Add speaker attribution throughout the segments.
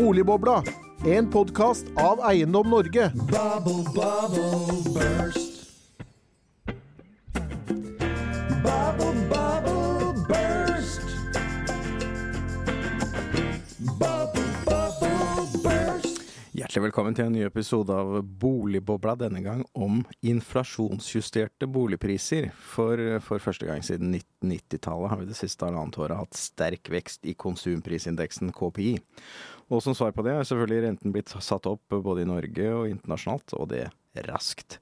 Speaker 1: Boligbobla, en podkast av Eiendom Norge.
Speaker 2: Bubble, bubble, burst. Bubble, bubble, burst. Bubble, bubble, burst.
Speaker 3: Hjertelig velkommen til en ny episode av Boligbobla, denne gang om inflasjonsjusterte boligpriser. For, for første gang siden 1990-tallet har vi det siste halvannet året hatt sterk vekst i konsumprisindeksen KPI. Og som svar på det er selvfølgelig renten blitt satt opp både i Norge og internasjonalt, og det raskt.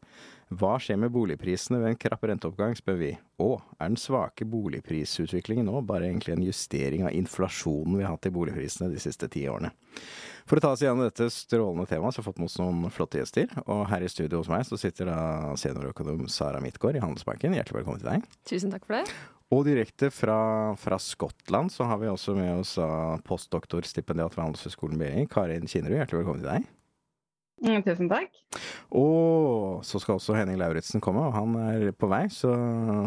Speaker 3: Hva skjer med boligprisene ved en krapp renteoppgang, spør vi. Og er den svake boligprisutviklingen nå bare egentlig en justering av inflasjonen vi har hatt i boligprisene de siste ti årene? For å ta oss igjennom dette strålende temaet, så har vi fått med oss noen flotte gjester. Og her i studio hos meg så sitter da seniorøkonom Sara Midtgaard i Handelsbanken. Hjertelig velkommen til deg.
Speaker 4: Tusen takk for det.
Speaker 3: Og direkte fra, fra Skottland så har vi også med oss postdoktorstipendiat ved Handelshøyskolen BI, Karin Kinnerud. Hjertelig velkommen til deg.
Speaker 5: Mm, tusen takk.
Speaker 3: Og så skal også Henning Lauritzen komme, og han er på vei, så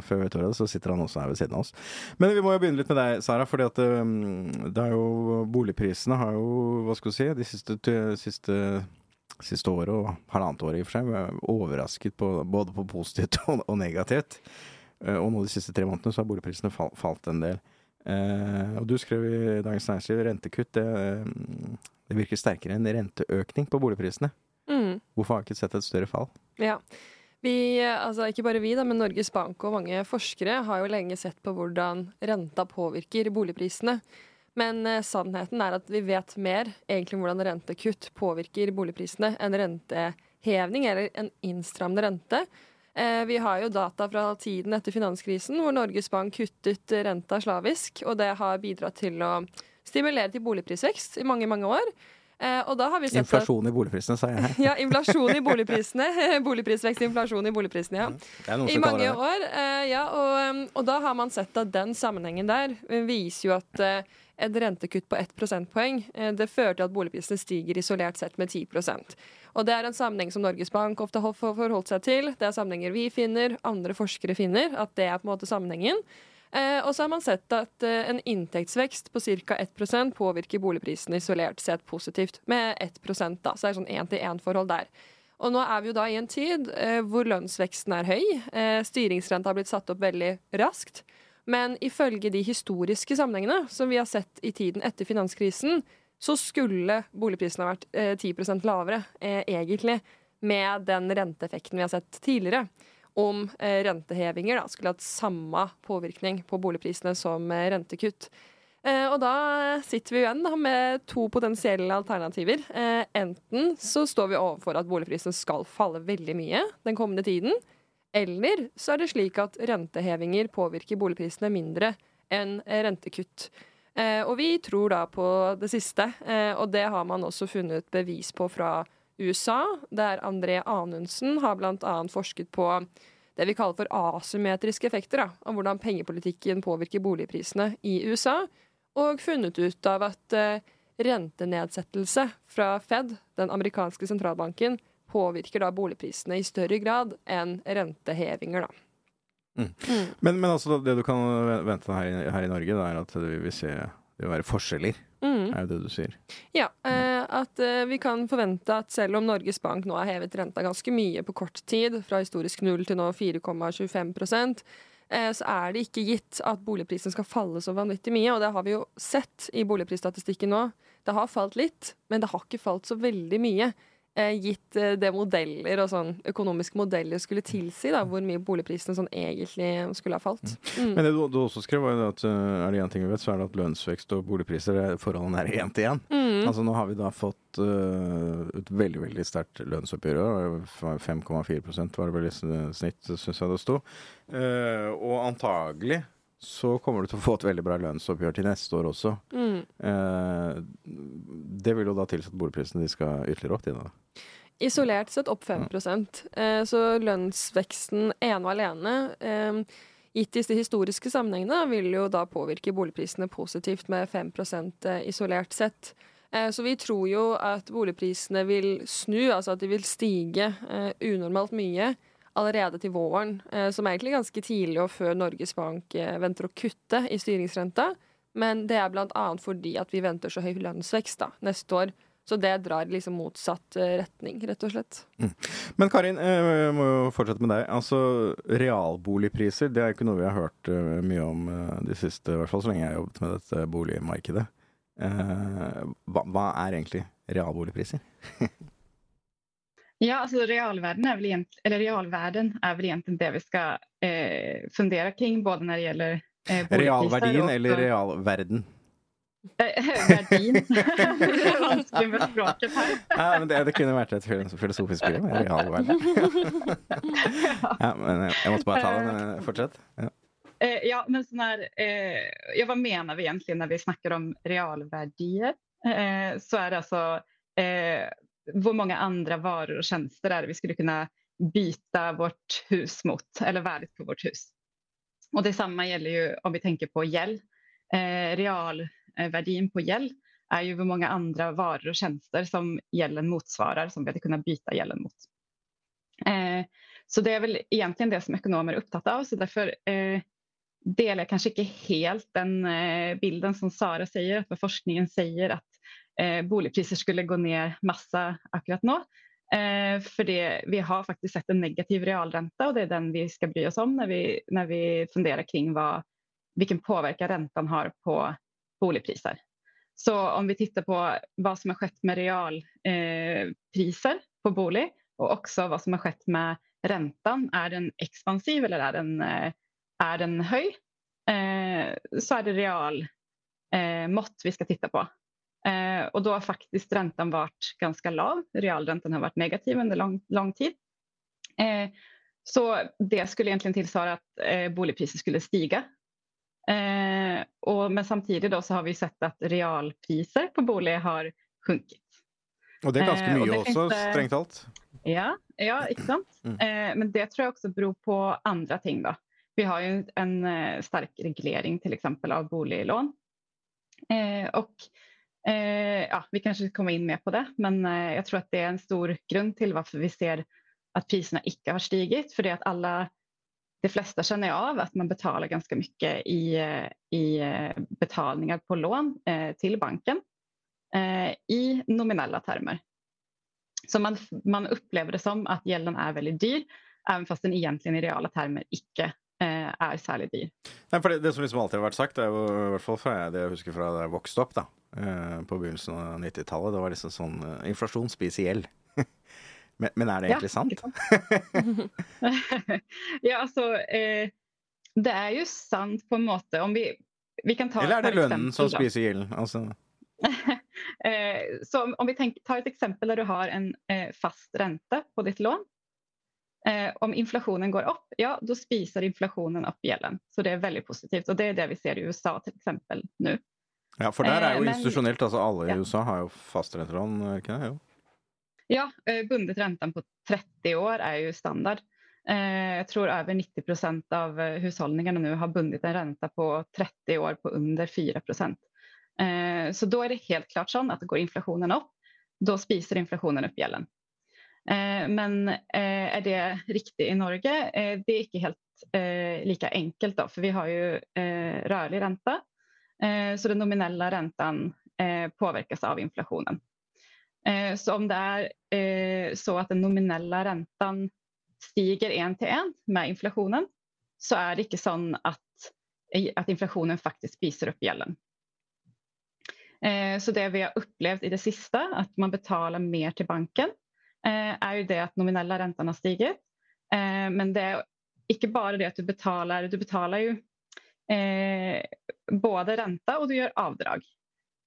Speaker 3: før vi vet ordet, så sitter han også her ved siden av oss. Men vi må jo begynne litt med deg, Sara, fordi at um, det er jo Boligprisene har jo, hva skal du si, de siste, siste siste året og halvannet året i og for seg, overrasket på, både på positivt og, og negativt. Eh, og nå de siste tre månedene så har boligprisene fall, falt en del. Eh, og du skrev i Dagens Næringsliv rentekutt. Det, eh, det virker sterkere enn renteøkning på boligprisene.
Speaker 4: Mm,
Speaker 3: Hvorfor har vi ikke sett et større fall?
Speaker 4: ja. Vi, altså ikke bare vi, da, men Norges Bank og mange forskere har jo lenge sett på hvordan renta påvirker boligprisene. Men eh, sannheten er at vi vet mer egentlig om hvordan rentekutt påvirker boligprisene enn rentehevning eller en innstrammende rente. Eh, vi har jo data fra tiden etter finanskrisen hvor Norges Bank kuttet renta slavisk, og det har bidratt til å stimulere til boligprisvekst i mange, mange år. Eh, og da har vi sett
Speaker 3: Inflasjon i boligprisene, sa jeg.
Speaker 4: Ja, inflasjon i boligprisene. Boligprisvekst, inflasjon i boligprisene, ja.
Speaker 3: Noen
Speaker 4: I mange
Speaker 3: det.
Speaker 4: år. eh, ja, og, um, og da har man sett at den sammenhengen der eh, viser jo at eh, et rentekutt på ett prosentpoeng eh, det fører til at boligprisene stiger isolert sett med 10% Og Det er en sammenheng som Norges Bank ofte har forholdt seg til. Det er sammenhenger vi finner, andre forskere finner. At det er på en måte sammenhengen. Eh, og så har man sett at eh, en inntektsvekst på ca. 1% påvirker boligprisene isolert sett positivt med 1 da, Så det er sånn én-til-én-forhold der. Og nå er vi jo da i en tid eh, hvor lønnsveksten er høy. Eh, styringsrenta har blitt satt opp veldig raskt. Men ifølge de historiske sammenhengene som vi har sett i tiden etter finanskrisen, så skulle boligprisene ha vært eh, 10 lavere, eh, egentlig, med den renteeffekten vi har sett tidligere. Om eh, rentehevinger da, skulle hatt samme påvirkning på boligprisene som eh, rentekutt. Eh, og da sitter vi igjen da, med to potensielle alternativer. Enten så står vi overfor at boligprisene skal falle veldig mye den kommende tiden. Eller så er det slik at rentehevinger påvirker boligprisene mindre enn rentekutt. Og vi tror da på det siste, og det har man også funnet bevis på fra USA, der André Anundsen har bl.a. forsket på det vi kaller for asymmetriske effekter, da, om hvordan pengepolitikken påvirker boligprisene i USA, og funnet ut av at eh, rentenedsettelse fra Fed, den amerikanske sentralbanken, påvirker da boligprisene i større grad enn rentehevinger, da.
Speaker 3: Men, men altså, det du kan vente her, her i Norge, det er at vi vil se det vil være forskjeller,
Speaker 4: Mm.
Speaker 3: er det det du sier?
Speaker 4: Ja, eh, at eh, vi kan forvente at selv om Norges Bank nå har hevet renta ganske mye på kort tid, fra historisk null til nå 4,25 eh, så er det ikke gitt at boligprisen skal falle så vanvittig mye. Og det har vi jo sett i boligprisstatistikken nå. Det har falt litt, men det har ikke falt så veldig mye. Eh, gitt eh, det modeller og sånn økonomiske modeller skulle tilsi, da, hvor mye boligprisene sånn egentlig skulle ha falt. Mm.
Speaker 3: Men det du, du også skrev, var jo at uh, er det én ting vi vet, så er det at lønnsvekst og boligpriser er- forholdene er én til én.
Speaker 4: Mm.
Speaker 3: Altså nå har vi da fått uh, et veldig veldig sterkt lønnsoppgjør. 5,4% var det vel i snitt, syns jeg det sto. Uh, og antagelig så kommer du til å få et veldig bra lønnsoppgjør til neste år også.
Speaker 4: Mm.
Speaker 3: Eh, det vil jo da tilsi at boligprisene de skal ytterligere opp. Dine.
Speaker 4: Isolert sett opp 5 eh, Så lønnsveksten ene og alene, eh, gitt disse historiske sammenhengene, vil jo da påvirke boligprisene positivt med 5 eh, isolert sett. Eh, Så vi tror jo at boligprisene vil snu, altså at de vil stige eh, unormalt mye allerede til våren, eh, som er egentlig ganske tidlig og før Norges Bank eh, venter å kutte i styringsrenta. Men det er annet fordi at vi venter så høy lønnsvekst da, neste år. Så det drar liksom motsatt eh, retning, rett og slett.
Speaker 3: Men Karin, jeg må jo fortsette med deg. Altså, Realboligpriser det er ikke noe vi har hørt mye om de siste, i hvert fall så lenge jeg har jobbet med dette boligmarkedet. Hva, hva er egentlig realboligpriser?
Speaker 5: Ja, altså realverden er vel egentlig, eller realverden er vel egentlig det vi skal eh, fundere kring både når det gjelder eh,
Speaker 3: Realverdien
Speaker 5: och-
Speaker 3: eller realverden?
Speaker 5: Eh, Verdin. det er vanskelig med språket her.
Speaker 3: Ja, men det, det kunne vært et fil- filosofisk problem. Realverden. ja, men jeg, jeg måtte bare ta det. Men eh, fortsett. Ja.
Speaker 5: Eh, ja, men sånn her eh, ja, hva mener vi egentlig når vi snakker om realvärdier? Eh, så er det alltså eh, mange andre varer varor tjenester er det vi skulle kunne bytte vårt hus mot, eller være på vårt hus. Og Det samme gjelder jo om vi tenker på gjeld. Eh, realverdien på gjeld er jo hvor mange andre varor og tjenester som gjelden motsvarer, som vi hadde kunnet bytte gjelden mot. Eh, så det er vel egentlig det som ekonomer er opptatt av. Så Derfor eh, deler jeg kanskje ikke helt den eh, bilden som Sara sier, at forskningen sier eh, boligpriser skulle gå ned masse akkurat nå. Eh, för vi har faktisk sett en negativ realränta og det er den vi skal bry oss om når vi, når vi funderer kring hva, vilken påvirkning renten har på boligpriser. Så om vi tittar på vad som har skett med realpriser eh, på bolig og også vad som har skett med räntan. er den ekspansiv eller er den, er den høy, Eh, så er det realmått eh, vi skal titta på. Eh, och då har faktiskt räntan varit ganska lav. Realräntan har varit negativ under lång, lång tid. Eh, så det skulle egentligen tillsvara att eh, boligpriser skulle stiga. Eh, och, men samtidigt då så har vi sett att realpriser på bolig har sjunkit.
Speaker 3: Og det er ganske
Speaker 5: Eh,
Speaker 3: mye
Speaker 5: det
Speaker 3: også,
Speaker 5: finnes det-
Speaker 3: strengt talt.
Speaker 5: Ja, ja ikke sant?
Speaker 3: Mm.
Speaker 5: Eh, men det tror jag också beror på andra ting. Då. Vi har ju en en stark reglering till exempel av boliglån. Eh, och eh, ja, Vi kanske kommer inn in mer på det, men eh, jag tror att det är en stor grund till varför vi ser att priserna ikke har stigit. För det att alla, de flesta känner av att man betalar ganska mycket i, eh, i eh, betalningar på lån eh, till banken eh, i nominella termer. Så man, man upplever det som att gälden är väldigt dyr, även fast den egentligen i reala termer eh, er særlig dyr.
Speaker 3: Nei, for det, det som liksom alltid har vært sagt, er jo i hvert fall fra jeg, det jeg husker fra da jeg vokste opp da, eh, på begynnelsen av 90-tallet, det var liksom sånn eh, inflasjon spiser gjeld. men, men er det egentlig sant?
Speaker 5: sant? ja, altså eh, Det er jo sant på en måte om vi, vi kan ta
Speaker 3: Eller er det lønnen som
Speaker 5: da.
Speaker 3: spiser gjelden? Altså,
Speaker 5: Eh, Så om- om vi tenker, tar et eksempel der du har en eh, fast rente på ditt lån. Eh, Om inflasjonen går opp, ja då spiser inflasjonen opp gjelden. Så det er veldig positivt Og det er det vi ser i USA f.eks. nå. nu.
Speaker 3: Ja, for der er
Speaker 5: Eh,
Speaker 3: jo
Speaker 5: men-
Speaker 3: institusjonelt, altså alle i
Speaker 5: Ja.
Speaker 3: USA har jo fastrentelån, er ikke det? Jo.
Speaker 5: Ja, eh, bundet räntan på 30 år er jo standard. Eh, Jag tror over 90 procent av husholdningene nå nu har bundet en rente på 30 år på under 4 procent. Eh, Så da er det helt klart sånn at går inflationen opp, da spiser inflationen opp gjelden. Eh, Men eh, är det riktig i Norge? Eh, Det er ikke helt eh, lika enkelt da, for vi har jo eh, rörlig ränta. Eh, Så den nominella räntan eh, påverkas av inflationen. Eh, Så om det eh, så att den nominella räntan stiger en till en med inflationen så är det inte sånn att, att inflationen faktiskt spiser upp gälden. Eh, Så det vi har upplevt i det sista, att man betalar mer till banken, er ju det att nominella räntan har stigit. Eh, Men det är inte bara det att du betalar, du betalar ju eh, både renta og du gjør avdrag.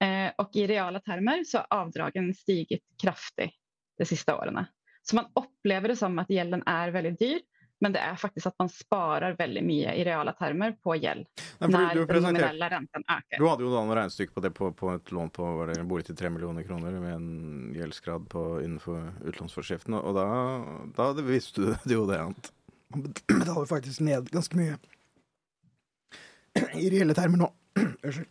Speaker 5: Eh, och i reale termer så har avdragen stiget kraftig de siste årene. Så man opplever det som at gjelden er veldig dyr, men det er faktisk at man sparer veldig mye i reale termer på gjeld.
Speaker 3: Nei, du,
Speaker 5: den nominelle renten øker.
Speaker 3: du hadde jo da noen regnestykke på det på, på et lån på var det, en bolig til 3 millioner kroner med en gjeldsgrad på, innenfor utlånsforskriften, og da, da visste du det jo det annet. man bet- betaler faktisk ned ganske mye i reelle termer nå. Unnskyld.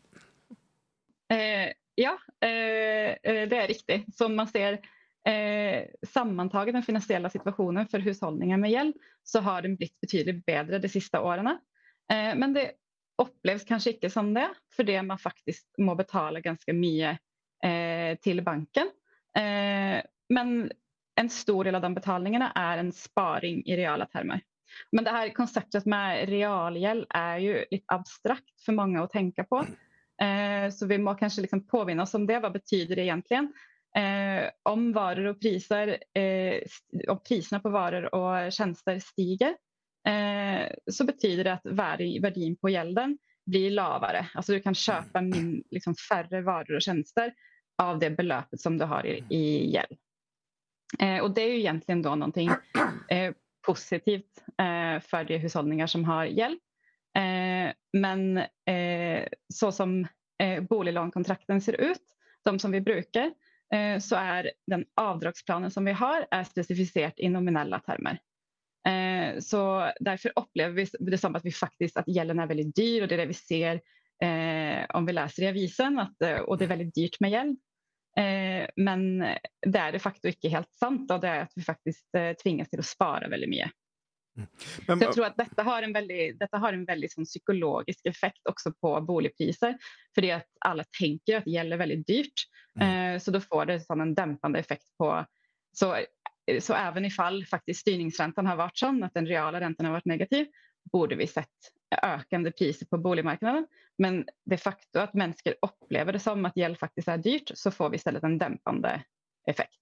Speaker 5: Eh, ja, eh, eh, det er riktig. Som man ser eh, sammantaget den finansiella situationen för hushållningen med gäld så har den blitt betydelig bedre de siste årene. Eh, men det opplevs kanskje ikke som det, fordi man faktisk må betale ganske mye eh, til banken. Eh, men en stor del av de betalingene er en sparing i reale termer. Men det her konceptet med realgjeld er ju litt abstrakt for mange å tenke på. Eh, så vi må kanskje liksom påminna oss om det. Hva betyder det egentlig? Eh, om varor och priser, eh, om priserna på varor og tjenester stiger, så betyder det at verdi, verdien på gjelden blir lavere. Alltså du kan kjøpe min, liksom færre varor og tjenester av det beløpet som du har i, i gjeld. Eh, och det är ju egentligen då någonting eh, positivt eh, för de husholdninger som har gjeld. Eh, men eh, så som boliglånkontrakten ser ut, de som vi bruker, så er den avdragsplanen som vi har er spesifisert i nominella termer. Så Derfor opplever vi det som at vi faktisk at gjelden er veldig dyr og det er det vi ser om vi leser i avisen at, og det er veldig dyrt med gäld. Eh, men det er de facto ikke helt sant, og det er at vi faktisk eh, tvinges til å spare veldig mye.
Speaker 3: Men,
Speaker 5: Så jeg tror at dette har en veldig, har en veldig sånn psykologisk effekt også på boligpriser. Fordi at alle tenker at det gjelder veldig dyrt. Eh, så da får det sånn en dempende effekt på Så, så even ifall faktisk styringsrenten har vært sånn at den reale renten har vært negativ, burde vi sett økende priser på boligmarkedet. Men det faktum at mennesker opplever det som at gjeld faktisk er dyrt, så får vi i stedet en dempende effekt.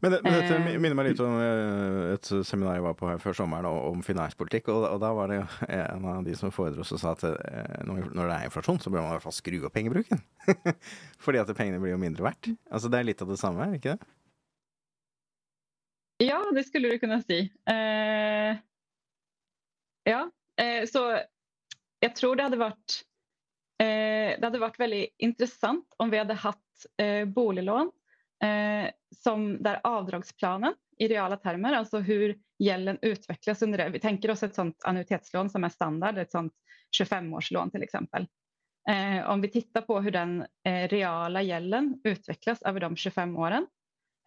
Speaker 3: men, det, men dette
Speaker 5: Eh.
Speaker 3: minner meg litt om eh, et seminar jeg var på her før sommeren om finanspolitikk. Og, og da var det en av de som foredro som sa at eh, når det er inflasjon, så bør man i hvert fall skru opp pengebruken. Fordi at pengene blir jo mindre verdt. Altså Det er litt av det samme, er det ikke det?
Speaker 5: Ja, det skulle du kunne si. Eh, ja, eh, så jeg tror det hadde vært eh, Det hadde vært veldig interessant om vi hadde hatt eh, boliglån eh, som der avdragsplanen i reale termer, altså hvor gjelden utvikles under det. Vi tenker oss et sånt annuitetslån som er standard, et sånt 25-årslån f.eks. exempel. Eh, om vi tittar på hur den eh, reala gjelden utvecklas over de 25 årene,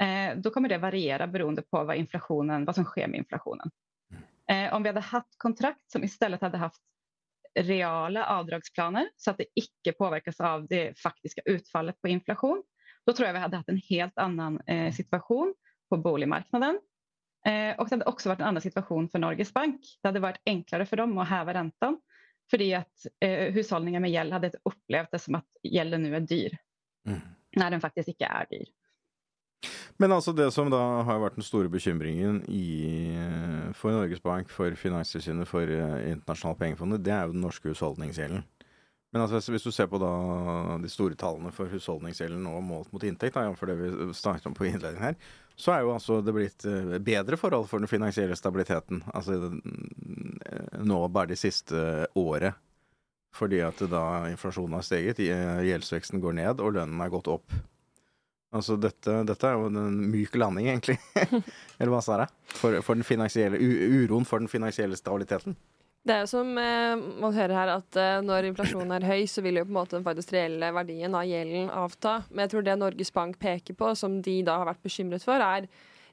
Speaker 5: eh, da kommer det variere beroende på hva, hva som sker med inflationen. Eh, om vi hadde hatt kontrakt som istället hadde haft reala avdragsplaner så att det ikke påverkas av det faktiske utfallet på inflation, Da tror jeg vi hadde hatt en helt annen eh, situation på boligmarknaden. Eh, og det hadde også vært en annen situation for Norges Bank. Det hadde vært enklere for dem å heve renten fordi at eh, husholdninger med gjeld hadde opplevd det som at gjelden nu er dyr,
Speaker 3: Mm.
Speaker 5: når den faktisk ikke er dyr.
Speaker 3: Men altså det som da har vært den store bekymringen i, eh, for Norges Bank, for Finanstilsynet, for eh, Internasjonale pengefondet, det er jo den norske husholdningsgjelden. Men altså, hvis- du ser på de store tallene for husholdningsgjelden nå målt mot inntekt, jf. det vi snakket om på innledningen her, så er jo altså det blitt eh, bedre forhold for den finansielle stabiliteten. Altså nå bare de siste året. Fordi at da inflasjonen har steget, gjeldsveksten går ned, og lønnen er gått opp. Altså dette, dette er jo en myk landing, egentlig. Eller hva, Sara? For, for den finansielle uroen for den finansielle stabiliteten.
Speaker 4: Det er jo som eh, man hører her, at eh, når inflasjonen er høy, så vil jo på en måte den faktisk reelle verdien av gjelden avta. Men jeg tror det Norges Bank peker på, som de da har vært bekymret for, er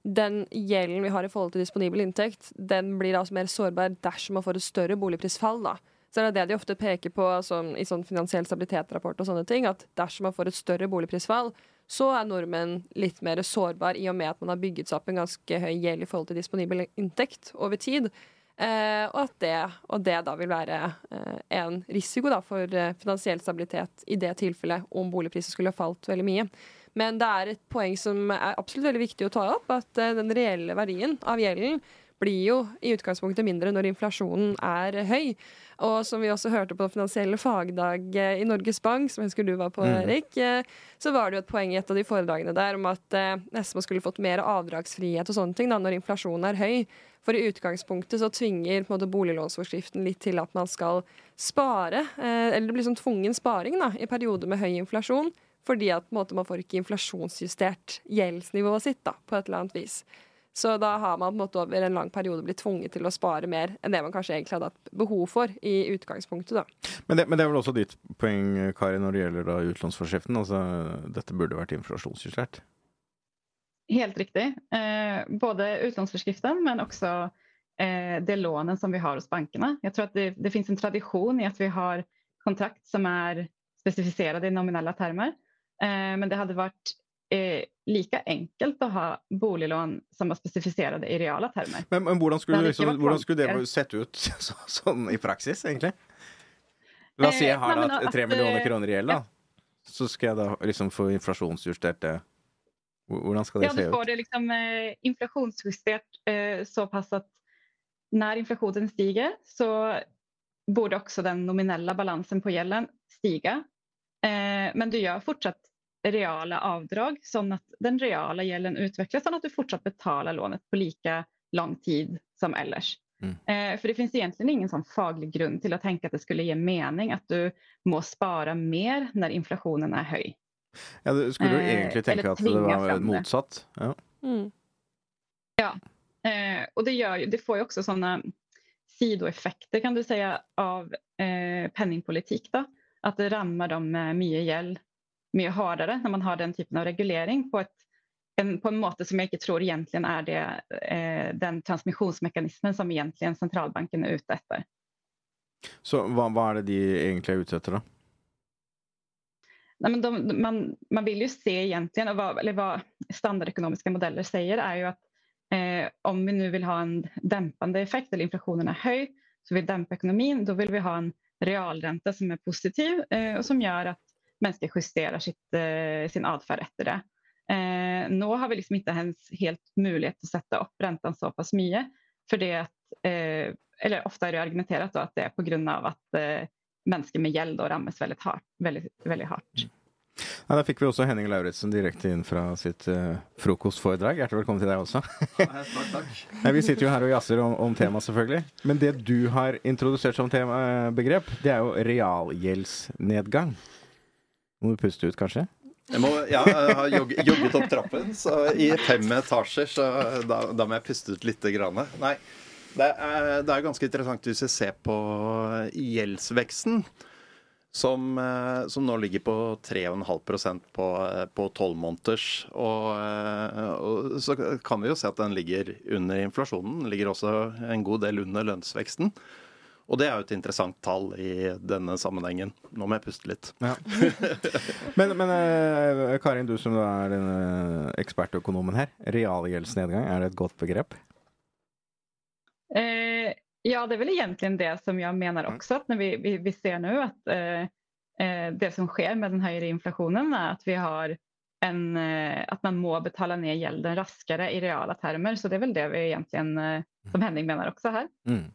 Speaker 4: den gjelden vi har i forhold til disponibel inntekt, den blir altså mer sårbar dersom man får et større boligprisfall. da. Så det er det de ofte peker på altså, i sånn finansiell stabilitetsrapport og sånne ting, at dersom man får et større boligprisfall, så er nordmenn litt mer sårbar i og med at man har bygget seg opp en ganske høy gjeld i forhold til disponibel inntekt over tid. Eh, og, at det, og det da vil være eh, en risiko da, for eh, finansiell stabilitet i det tilfellet om boligpriser skulle ha falt veldig mye. Men det er et poeng som er absolutt veldig viktig å ta opp, at eh, den reelle verdien av gjelden blir jo i utgangspunktet mindre når inflasjonen er høy. Og som vi også hørte på Finansielle fagdag eh, i Norges Bank, som jeg husker du var på,
Speaker 3: Mm.
Speaker 4: Erik, eh, så var det jo et poeng i et av de foredragene der om at SMO skulle fått mer avdragsfrihet og sånne ting da, når inflasjonen er høy. For i utgangspunktet så tvinger på en måte boliglånsforskriften litt til at man skal spare, eh, eller det blir sånn tvungen sparing da, i perioder med høy inflasjon, fordi at på en måte, man får ikke inflasjonsjustert gjeldsnivået sitt da, på et eller annet vis. Så da har man på en måte over en lang periode blitt tvunget til å spare mer enn det man kanskje egentlig hadde hatt behov for i utgangspunktet. da.
Speaker 3: Men det, men det er vel også ditt poeng, Kari, når det gjelder da utlånsforskriften. Altså, dette burde vært inflasjonsjustert.
Speaker 5: Helt riktig. Eh, både utlånsforskriften men også eh, det lånet som vi har hos bankene. Jeg tror at det, det finnes en tradisjon i at vi har kontrakt som er spesifisert i nominelle termer. Eh, men det hadde vært eh, like enkelt å ha boliglån som var spesifisert i reale termer.
Speaker 3: Men, men hvordan, skulle,
Speaker 5: Det
Speaker 3: liksom, hvordan skulle det sett ut så, sånn i praksis, egentlig? La oss si jeg har da tre millioner
Speaker 5: eh,
Speaker 3: kroner i gjeld, da. Så skal jeg da liksom få inflasjonsjustert det. Hvordan skal det
Speaker 5: Ja,
Speaker 3: se
Speaker 5: du får det liksom eh, inflasjonsjustert eh, såpass at når inflasjonen stiger så borde også den nominelle balansen på gjelden stige. Eh, men du gjør fortsatt reale avdrag sånn at den reale gjelden utvikles sånn at du fortsatt betaler lånet på like lang tid som ellers.
Speaker 3: Mm.
Speaker 5: Eh, för det finnes egentlig ingen sånn faglig grunn til å tenke at det skulle gi mening at du må spare mer når inflasjonen er høy.
Speaker 3: Ja, du skulle jo
Speaker 5: eh,
Speaker 3: egentlig tenke
Speaker 5: eh,
Speaker 3: at det var motsatt. Ja.
Speaker 4: Mm.
Speaker 5: Eh, og det, gjør, det får jo også sånne sidoeffekter kan du si, av eh, penningpolitik. At det rammer dem med mye gjeld mye hardere når man har den typen av regulering på, et, en, på en måte som jeg ikke tror egentlig er det, eh, den transmisjonsmekanismen som egentlig sentralbanken er ute etter.
Speaker 3: Så hva, hva er det de egentlig er ute etter, da?
Speaker 5: Nei, men de, man, man vil jo se egentlig, og hva, eller hva standardøkonomiske modeller sier, er jo at eh, om vi nu vil ha en dempende effekt eller inflationen er høy, så vi dempe ekonomin, då vil vi ha en realrente som er positiv eh, og som gjør att mennesker justerer sitt, eh, sin atferd etter det. Eh, nå har vi liksom ikke helt mulighet til å sette opp renten såpass mye. For det at, eh, eller ofte er det argumentert at det er pga. at eh, mennesker med gjeld rammes veldig hardt. Veldig, veldig hardt.
Speaker 3: Ja, da fikk vi også Henning Lauritzen direkte inn fra sitt uh, frokostforedrag. Hjertelig velkommen til deg også.
Speaker 6: Takk, takk.
Speaker 3: Nei, vi sitter jo her og jazzer om, om temaet, selvfølgelig. Men det du har introdusert som tema, eh, begrep, det er jo realgjeldsnedgang. Må du puste ut, kanskje?
Speaker 6: Jeg, må, ja, jeg har jog, jogget opp trappen, så i fem etasjer, så da, da må jeg puste ut lite grann. Nei, det er, det er ganske interessant hvis vi ser på gjeldsveksten, som, som nå ligger på 3,5% på, tolv på 12 måneders. Og, og så kan vi jo se at den ligger under inflasjonen. Den ligger også en god del under lønnsveksten. Og det er jo et interessant tall i denne sammenhengen. Nå må jeg puste litt.
Speaker 3: Ja. men men eh, Karin, du som er den eh, ekspertøkonomen her. Realgjeldsnedgang, er det et godt begrep?
Speaker 5: Eh, ja, det er vel egentlig det som jeg mener også. at när vi, vi, vi ser nå at eh, eh, det som skjer med den høyere inflasjonen, er at vi har en, at man må betale ned gjelden raskere i reale termer. Så det er vel det vi egentligen, eh, som Henning mener også her.
Speaker 3: Mm.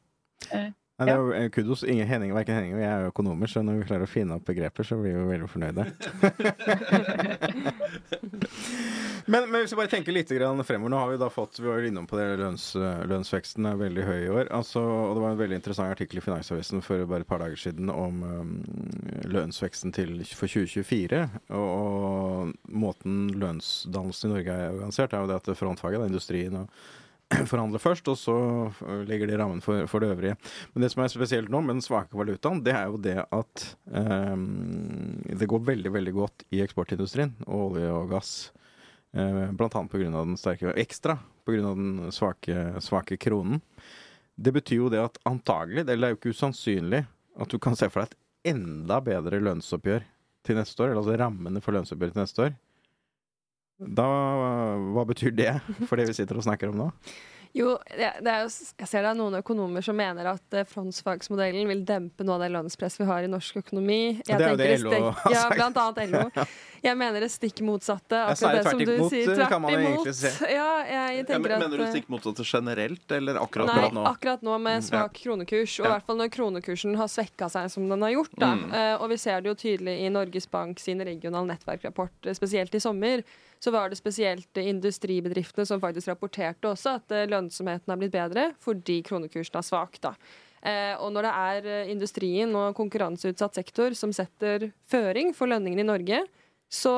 Speaker 3: Nei, det er jo eh, kudos. Ingen Henning, Verken Henning og jeg er jo økonomer, så når vi klarer å finne opp begreper, så blir vi jo veldig fornøyde. men, men hvis vi bare tenker litt grann fremover Nå har vi da fått Vi var jo innom på det lønns, lønnsveksten er veldig høy i år. Altså, og det var en veldig interessant artikkel i Finansavisen for bare et par dager siden om um, lønnsveksten til, for 2024. Og, og måten lønnsdannelsen i Norge er organisert, er jo det at frontfaget, da, industrien og forhandler først, og så legger de rammen for, for det øvrige. Men det som er spesielt nå med den svake valutaen, det er jo det at um, det går veldig, veldig godt i eksportindustrien, og olje og gass. Uh, blant annet pga. den sterke Ekstra pga. den svake, svake kronen. Det betyr jo det at antagelig, eller det er jo ikke usannsynlig, at du kan se for deg et enda bedre lønnsoppgjør til neste år, eller altså rammene for lønnsoppgjøret til neste år. Da, hva betyr det for det vi sitter og snakker om nå?
Speaker 4: Jo, det, det er jo, jeg ser det er noen økonomer som mener at eh, frontfagsmodellen vil dempe noe av det lønnspresset vi har i norsk økonomi. Jeg
Speaker 3: Det er jo det LO har sagt.
Speaker 4: Ja, blant annet LO. Jeg mener det stikk motsatte. Akkurat det som du
Speaker 3: imot,
Speaker 4: sier. Tvert
Speaker 3: kan man
Speaker 4: imot.
Speaker 3: egentlig se.
Speaker 4: Ja, jeg
Speaker 6: jeg
Speaker 4: tenker
Speaker 6: men,
Speaker 4: at
Speaker 6: mener du
Speaker 4: eh,
Speaker 6: stikk motsatte generelt, eller akkurat,
Speaker 4: Nei,
Speaker 6: nå?
Speaker 4: akkurat nå med svak kronekurs, og i
Speaker 6: Ja.
Speaker 4: hvert fall når kronekursen har svekka seg som den har gjort. Da.
Speaker 6: Mm.
Speaker 4: Uh, og vi ser det jo tydelig i Norges Bank sin regional nettverkrapport, eh, spesielt i sommer. Så var det spesielt industribedriftene som faktisk rapporterte også at eh, lønnsomheten har blitt bedre fordi kronekursen er svak. Da. Eh, og når det er eh, industrien og konkurranseutsatt sektor som setter føring for lønningene i Norge, så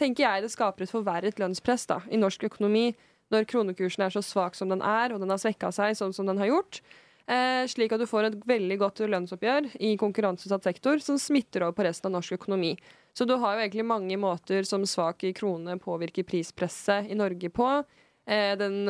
Speaker 4: tenker jeg det skaper et forverret lønnspress da, i norsk økonomi når kronekursen er så svak som den er, og den har svekka seg sånn som den har gjort. Eh, slik at du får et veldig godt lønnsoppgjør i konkurranseutsatt sektor som smitter over på resten av norsk økonomi. Så du har jo egentlig mange måter som svak krone påvirker prispresset i Norge på. Eh, den,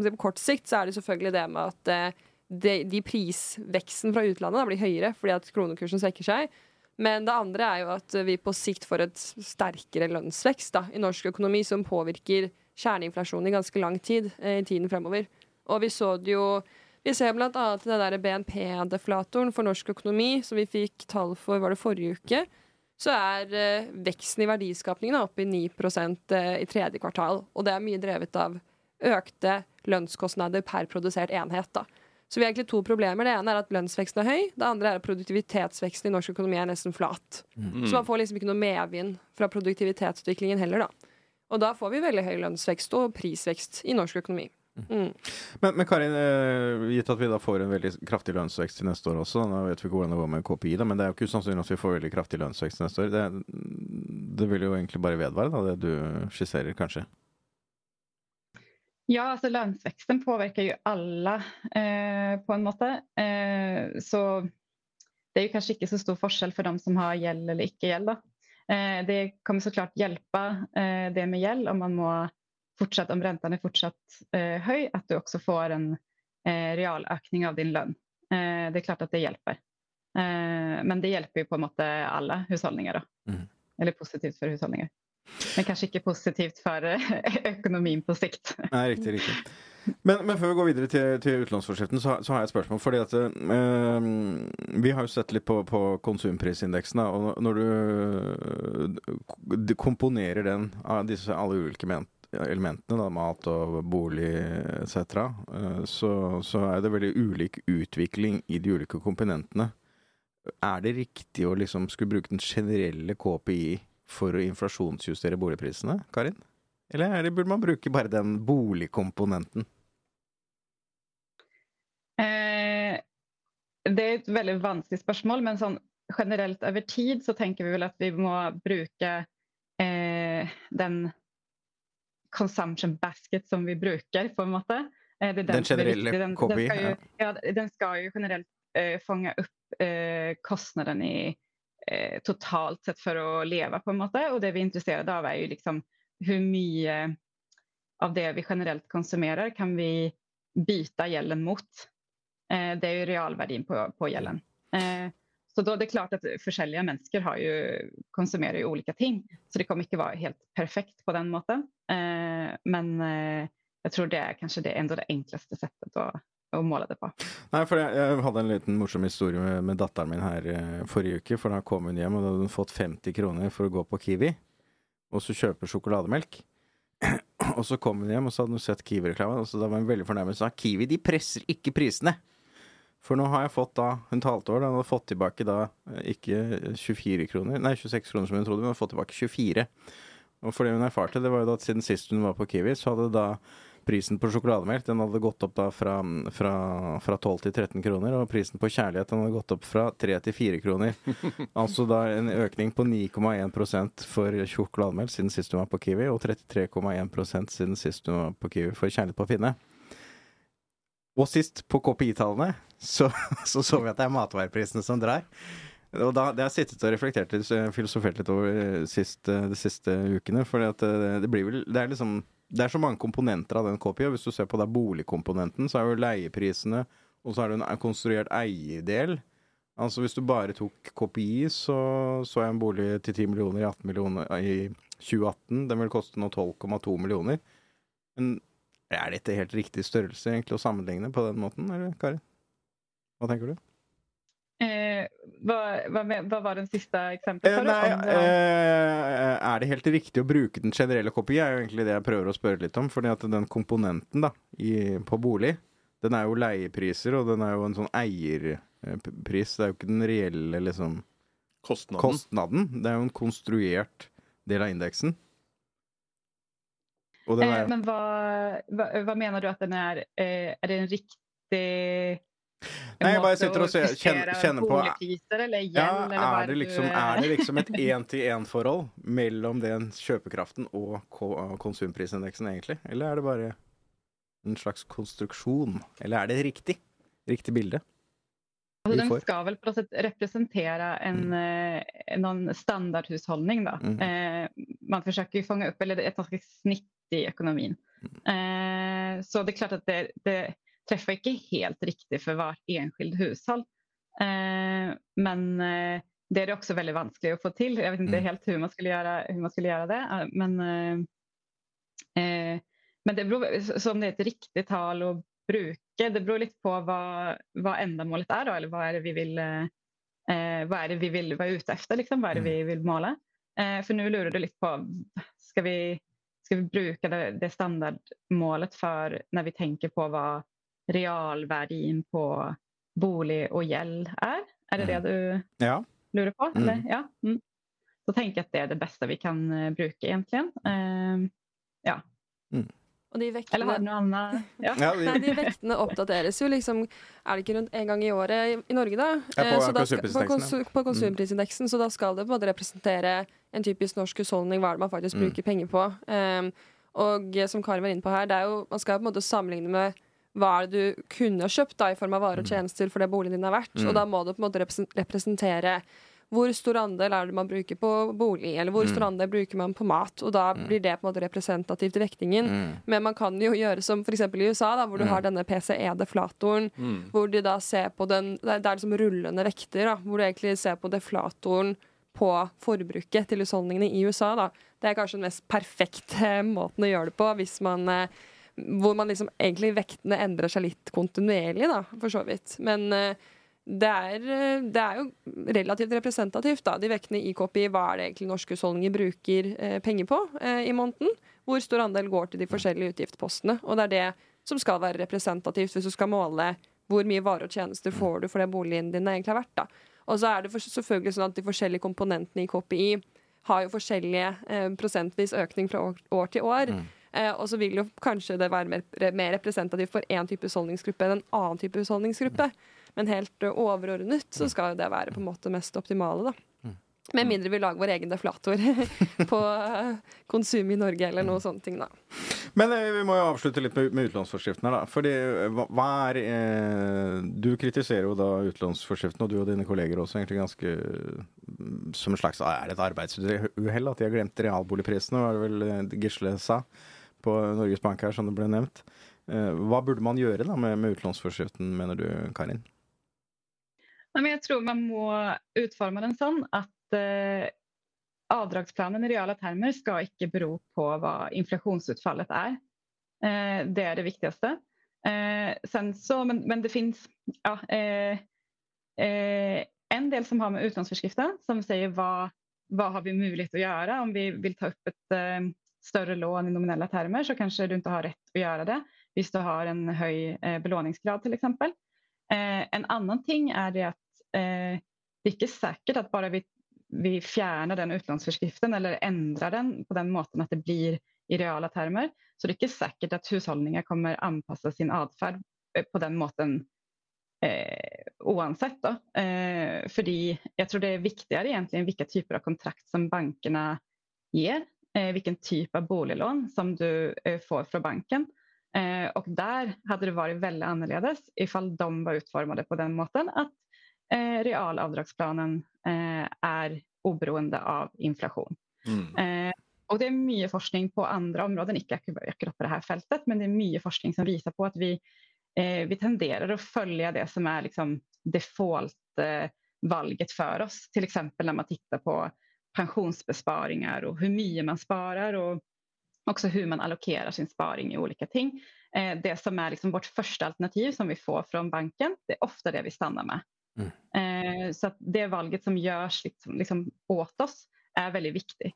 Speaker 4: si, på kort sikt så er det selvfølgelig det med at eh, de, de prisveksten fra utlandet blir høyere fordi at kronekursen svekker seg. Men det andre er jo at vi på sikt får et sterkere lønnsvekst da, i norsk økonomi, som påvirker kjerneinflasjonen i ganske lang tid i tiden fremover. Og vi så det jo Vi ser blant annet den BNP-deflatoren for norsk økonomi, som vi fikk tall for var det forrige uke. Så er eh, veksten i verdiskapningen oppe i 9 eh, i tredje kvartal. Og det er mye drevet av økte lønnskostnader per produsert enhet. da. Så vi har egentlig to problemer. Det ene er at lønnsveksten er høy. Det andre er at produktivitetsveksten i norsk økonomi er nesten flat. Så man får liksom ikke noe medvind fra produktivitetsutviklingen heller, da. Og da får vi veldig høy lønnsvekst og prisvekst i norsk økonomi. Mm.
Speaker 3: Men, men Karin, eh, gitt at vi da får en veldig kraftig lønnsvekst til neste år også, nå vet vi ikke hvordan det går med KPI, da, men det er jo ikke usannsynlig at vi får veldig kraftig lønnsvekst til neste år. Det, det vil jo egentlig bare vedvare, da, det du skisserer, kanskje?
Speaker 5: Ja, altså lønnsveksten påvirker jo alle eh, på en måte. Eh, så det er jo kanskje ikke så stor forskjell for dem som har gjeld eller ikke gjeld. da. Eh, det kommer så klart hjelpe eh, det med gjeld om man må fortsatt, om renten er fortsatt eh, høy, at du også får en eh, realøkning av din lønn. Eh, det er klart at det hjelper. Eh, men det hjelper jo på en måte alle husholdninger. da.
Speaker 3: Mm.
Speaker 5: Eller positivt for husholdninger. Men kanskje ikke positivt for eh, økonomien på sikt.
Speaker 3: Nei, riktig, riktig. Men, men før vi går videre til, til utlånsforskriften, så, så har jeg et spørsmål. fordi at eh, Vi har jo sett litt på, på konsumprisindeksen. Da, og når du eh, komponerer den av disse alle ulike elementene, da, mat og bolig etc., eh, så, så er det veldig ulik utvikling i de ulike komponentene. Er det riktig å liksom skulle bruke den generelle KPI for å inflasjonsjustere boligprisene, Karin? Eller er det, burde man bruke bare den boligkomponenten?
Speaker 5: Eh, det er et veldig vanskelig spørsmål, men sånn generelt over tid så tenker vi vel at vi må bruke eh, den consumption basket som vi bruker, på en måte. Eh, det
Speaker 3: Den
Speaker 5: er
Speaker 3: generelle
Speaker 5: den, den, skal jo, ja, den skal jo generelt eh, fange opp eh, kostnaden i eh, totalt sett for å leve, på en måte. Og det vi er interessert av, er jo liksom hvor mye av det vi generelt konsumerer, kan vi byta gjelden mot. Eh, det er jo realverdien på, på gjelden. Eh, så då, det er klart at forskjellige mennesker jo, konsumerer jo ulike ting. Så det kommer ikke være helt perfekt på den måten. Eh, men eh, jeg tror det er kanskje det, enda det enkleste settet å, å måle det på.
Speaker 3: Nei, for jeg, jeg hadde en liten morsom historie med, med datteren min her eh, forrige uke. For da kom hun hjem, og da hadde hun fått 50 kroner for å gå på Kiwi. Og så kjøpe sjokolademelk. og så kom hun hjem, og så hadde hun sett Kiwi-reklamen. Og så da var hun veldig fornærmet og sa Kiwi de presser ikke prisene. For nå har jeg fått da Hun talte over, det, Hun hadde fått tilbake da eh, ikke 24 kroner, nei 26 kroner som hun trodde, men hun hadde fått tilbake 24. Og for det hun erfarte, det var jo da at siden sist hun var på Kiwi, så hadde da prisen på sjokolademelk den hadde gått opp da fra, fra, fra 12 til 13 kroner, og prisen på kjærlighet den hadde gått opp fra 3 til 4 kroner. altså da en økning på 9,1% for sjokolademelk siden sist hun var på Kiwi, og 33,1% siden sist hun var på Kiwi for kjærlighet på Finne. Og sist, på KPI-tallene, så, så så vi at det er matvareprisene som drar. Og da, det har jeg sittet og reflektert litt, filosofert litt over eh, sist, eh, de siste ukene. For det, det blir vel Det er liksom Det er så mange komponenter av den kopien hvis du ser på det boligkomponenten, så er jo leieprisene, og så er det en konstruert eierdel. Altså hvis du bare tok KPI, så så jeg en bolig til 10 millioner i 18 millioner i 2018. Den vil koste nå 12,2 millioner. Men er dette helt riktig størrelse egentlig å sammenligne på den måten, eller Karin? Hva tenker du?
Speaker 5: Eh, hva, hva, med, hva var den siste eksempelet?
Speaker 3: Eh, nei,
Speaker 5: Om
Speaker 3: eh, er det helt riktig å bruke den generelle KPI, er jo egentlig det jeg prøver å spørre litt om. fordi at den komponenten da, i, på bolig, den er jo leiepriser, og den er jo en sånn eierpris. Det er jo ikke den reelle liksom,
Speaker 6: Kostnaden.
Speaker 3: kostnaden. Det er jo en konstruert del av indeksen. Og den
Speaker 5: Eh,
Speaker 3: er,
Speaker 5: men hva, hva, hva mener du at den er? Eh, er det en riktig
Speaker 3: Nei, jeg bare sitter og ser- kjenner- kjenner på-
Speaker 5: eller igjen,
Speaker 3: ja,
Speaker 5: eller
Speaker 3: er, det liksom, er det liksom et én-til-én-forhold mellom den kjøpekraften og konsumprisindeksen, egentlig? Eller er det bare en slags konstruksjon? Eller er det riktig? Riktig bilde?
Speaker 5: Altså, den skal vel på en, sätt representera en, eh, någon standardhushållning. Då.
Speaker 3: Mm.
Speaker 5: Eh, man forsøker å fange opp eller et slags snitt i økonomien.
Speaker 3: Mm.
Speaker 5: Eh, så det er klart at det, det träffar inte helt riktigt för vart enskild hushåll. Eh, men eh, det är det också väldigt vanskligt att få till. Jag vet inte
Speaker 3: Mm.
Speaker 5: helt hur man skulle göra, hur man skulle göra det. eh, Men, men det beror, så om det är ett riktigt tal att bruka, det beror lite på vad, vad ändamålet är då, eller vad är det vi vill, vad är det vi vill vara ute efter, liksom, vad är det
Speaker 3: Mm.
Speaker 5: vi vill måla. Eh, för nu lurar du lite på, ska vi, ska vi bruka det, det standardmålet för när vi tänker på vad realvärdin på bolig og gjeld er? Er det det du
Speaker 3: Ja.
Speaker 5: lurer på?
Speaker 3: Mm.
Speaker 5: Eller? Ja. Mm. Så tenker jeg at det er det beste vi kan bruke, egentlig. Uh, Eh, ja.
Speaker 4: Og de
Speaker 5: Eller har du noe annet? Ja.
Speaker 3: ja vi,
Speaker 4: Nei, de vektene oppdateres jo liksom Er det ikke rundt en gang i året i, i Norge, da?
Speaker 3: Ja, på
Speaker 4: Eh, så da skal- på, konsu- på konsumprisindeksen. Så da skal det på en måte representere en typisk norsk husholdning, hva er det man faktisk
Speaker 3: Mm.
Speaker 4: bruker penger på. Um, og eh, som Karin var inne på her, det er jo, man skal på en måte sammenligne med hva er det du kunne kjøpt da, i form av varer og tjenester for det boligen din er verdt.
Speaker 3: Mm.
Speaker 4: Og da må du på en måte representere hvor stor andel er det man bruker på bolig, eller hvor stor
Speaker 3: Mm.
Speaker 4: andel bruker man på mat. Og da blir det på en måte representativt i vektingen.
Speaker 3: mm.
Speaker 4: Men man kan jo gjøre som f.eks. i USA, da, hvor du
Speaker 3: Mm.
Speaker 4: har denne PCE-deflatoren. Hvor de da ser på den det er liksom rullende vekter, da, hvor du egentlig ser på deflatoren på forbruket til husholdningene i USA. Da. Det er kanskje den mest perfekte måten å gjøre det på, hvis man eh, hvor man liksom egentlig vektene endrer seg litt kontinuerlig, da, for så vidt. Men eh, det er, eh, det er jo relativt representativt, da. De vektene i KPI, hva er det egentlig norske husholdninger bruker eh, penger på eh, i måneden? Hvor stor andel går til de forskjellige utgiftspostene? Og det er det som skal være representativt hvis du skal måle hvor mye varer og tjenester får du for det boligen din egentlig har vært. da. Og så er det selvfølgelig sånn at de forskjellige komponentene i KPI har jo forskjellige eh, prosentvis økning fra år, år til år. Eh, og så vil jo kanskje det være mer, mer representativt for én type husholdningsgruppe enn en annen type husholdningsgruppe. Men helt eh, overordnet så skal jo det være på en måte mest optimale, da. Med mindre vi lager vår egen deflator på eh, konsum i Norge eller noe sånne ting, da.
Speaker 3: Men eh, vi må jo avslutte litt med, med utlånsforskriften her, da. Fordi eh, hva, er eh, Du kritiserer jo da utlånsforskriften, og du og dine kolleger også, egentlig ganske mm, som en slags Er det et arbeidsuhell at de har glemt realboligprisene, var det vel eh, Gisle sa på Norges Bank her, som det ble nevnt. Eh, hva burde man gjøre da med, med utlånsforskriften, mener du, Karin?
Speaker 5: Jeg tror man må utforme den sånn at eh, avdragsplanen i reale termer skal ikke bero på hva inflasjonsutfallet er. Eh, det er det viktigste. Så, men, men det fins ja, en del som har med utlånsforskriften som sier hva, hva har vi mulighet til å gjøre. Om vi vil ta opp et større lån i nominella termer så kanskje du ikke har rett å gjøre det hvis du har en høy eh, belåningsgrad f.eks. Eh, en annen ting er det at eh, det er ikke sikkert at bare vi, vi fjerner den utlånsforskriften eller endrer den på den måten at det blir i reala termer, så det er ikke sikkert at husholdninger kommer anpasse sin atferd eh, på den måten eh, uansett. Da. Eh, fordi jeg tror det er viktigere egentlig hvilke typer av kontrakt som bankene gir. Eh, hvilken type av boliglån som du eh, får fra banken. og der hadde det vært veldig annerledes ifall de var utformade på den måten att eh, realavdragsplanen er uberoende oberoende av inflation. Mm. og det er mye forskning på andre områder, ikke akkurat på dette feltet, men det er mye forskning som viser på at vi, eh, vi tenderer å følge det som er liksom default-valget for oss. f.eks. når när man tittar på pensionsbesparingar och hur mycket man sparar och också hur man allokerar sin sparing i olika ting. Eh, det som är liksom vårt första alternativ som vi får från banken, det är ofta det vi stannar med. Eh, så det valget som görs liksom, liksom åt oss är väldigt viktigt.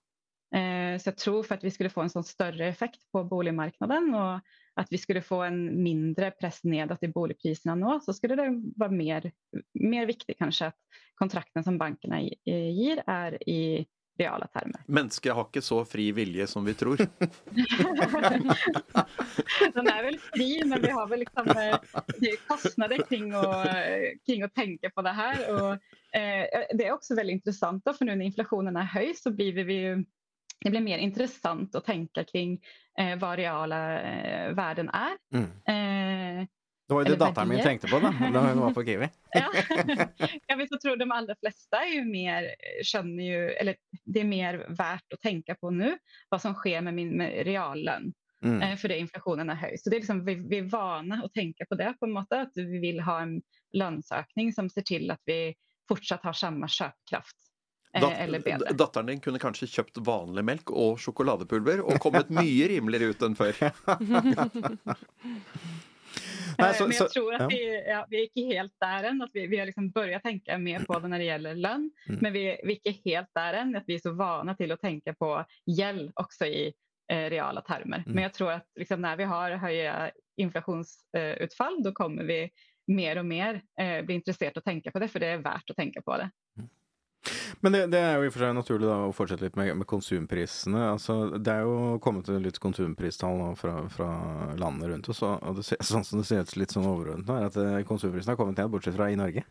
Speaker 5: Eh, så jag tror för att vi skulle få en sån större effekt på boligmarknaden och att vi skulle få en mindre press nedåt i boligpriserna nå, så skulle det vara mer, mer viktigt kanske att kontrakten som bankerna gir er i reala termer.
Speaker 6: Mennesket har ikke så fri vilje som vi tror.
Speaker 5: Den er vel fri, men vi har vel liksom, eh, kostnader kring å, eh, kring å tenke på det her. Og, eh, det er også veldig interessant, da, for nå når inflationen er høy, så blir vi ju det blir mer intressant å tenke kring eh, hva reala eh, verden er.
Speaker 3: Mm.
Speaker 5: Eh,
Speaker 3: Det var jo det datteren min tenkte på da da hun var på Kiwi.
Speaker 5: ja. Jeg vil tror de aller fleste er jo mer, skjønner jo eller det er mer verdt å tenke på nu, hva som sker med min med reallön.
Speaker 3: Mm.
Speaker 5: Fordi inflasjonen er hög. Så det er liksom, vi, vi er vana å tenke på det på en måte. At vi vil ha en lønnsøkning som ser til at vi fortsatt har samme köpkraft eh,
Speaker 6: Dat-
Speaker 5: eller bedre.
Speaker 6: Datteren din kunne kanskje kjøpt vanlig melk og sjokoladepulver og kommet mye rimeligere ut enn før.
Speaker 3: Nei,
Speaker 5: Eh,
Speaker 3: så-
Speaker 5: Men jeg tror at
Speaker 3: ja.
Speaker 5: vi, ja, vi er ikke helt der enn. at vi, vi har liksom begynt å tenke mer på det når det gjelder lønn,
Speaker 3: Mm.
Speaker 5: Men vi, vi er ikke helt der enn. at vi er så vana til å tenke på gjeld også i eh, reale termer.
Speaker 3: Mm.
Speaker 5: Men jeg tror at liksom, når vi har høye inflasjonsutfall, eh, da kommer vi mer og mer eh, bli intresserade å tenke på det. for det er verdt å tenke på det.
Speaker 3: Men det, det er jo i og for seg naturlig da å fortsette litt med, med konsumprisene. Altså, det er jo kommet litt konsumpristall fra, fra landene rundt oss, og det ser, sånn som det ser ut litt sånn overordnet nå, er at eh, konsumprisene har kommet ned, bortsett fra i Norge.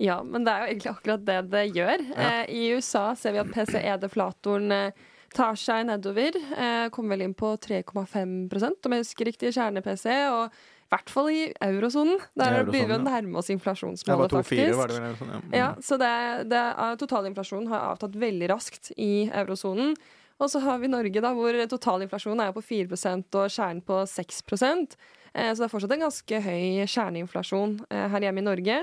Speaker 4: Ja, men det er jo egentlig akkurat det det gjør. Eh, I USA ser vi at PCE-deflatoren eh, tar seg nedover. Eh, kommer vel inn på 3,5 om jeg husker riktig, kjerne-PC. Og hvert fall i eurosonen. Der
Speaker 3: I eurosonen,
Speaker 4: begynner vi å nærme oss inflasjonsmålet,
Speaker 3: 2,4
Speaker 4: faktisk.
Speaker 3: var det vel? Sånn, ja.
Speaker 4: Ja, så det, det, totalinflasjonen har avtatt veldig raskt i eurosonen. Og så har vi Norge, da, hvor totalinflasjonen er på 4% og kjernen på 6 eh, Så det er fortsatt en ganske høy kjerneinflasjon eh, her hjemme i Norge.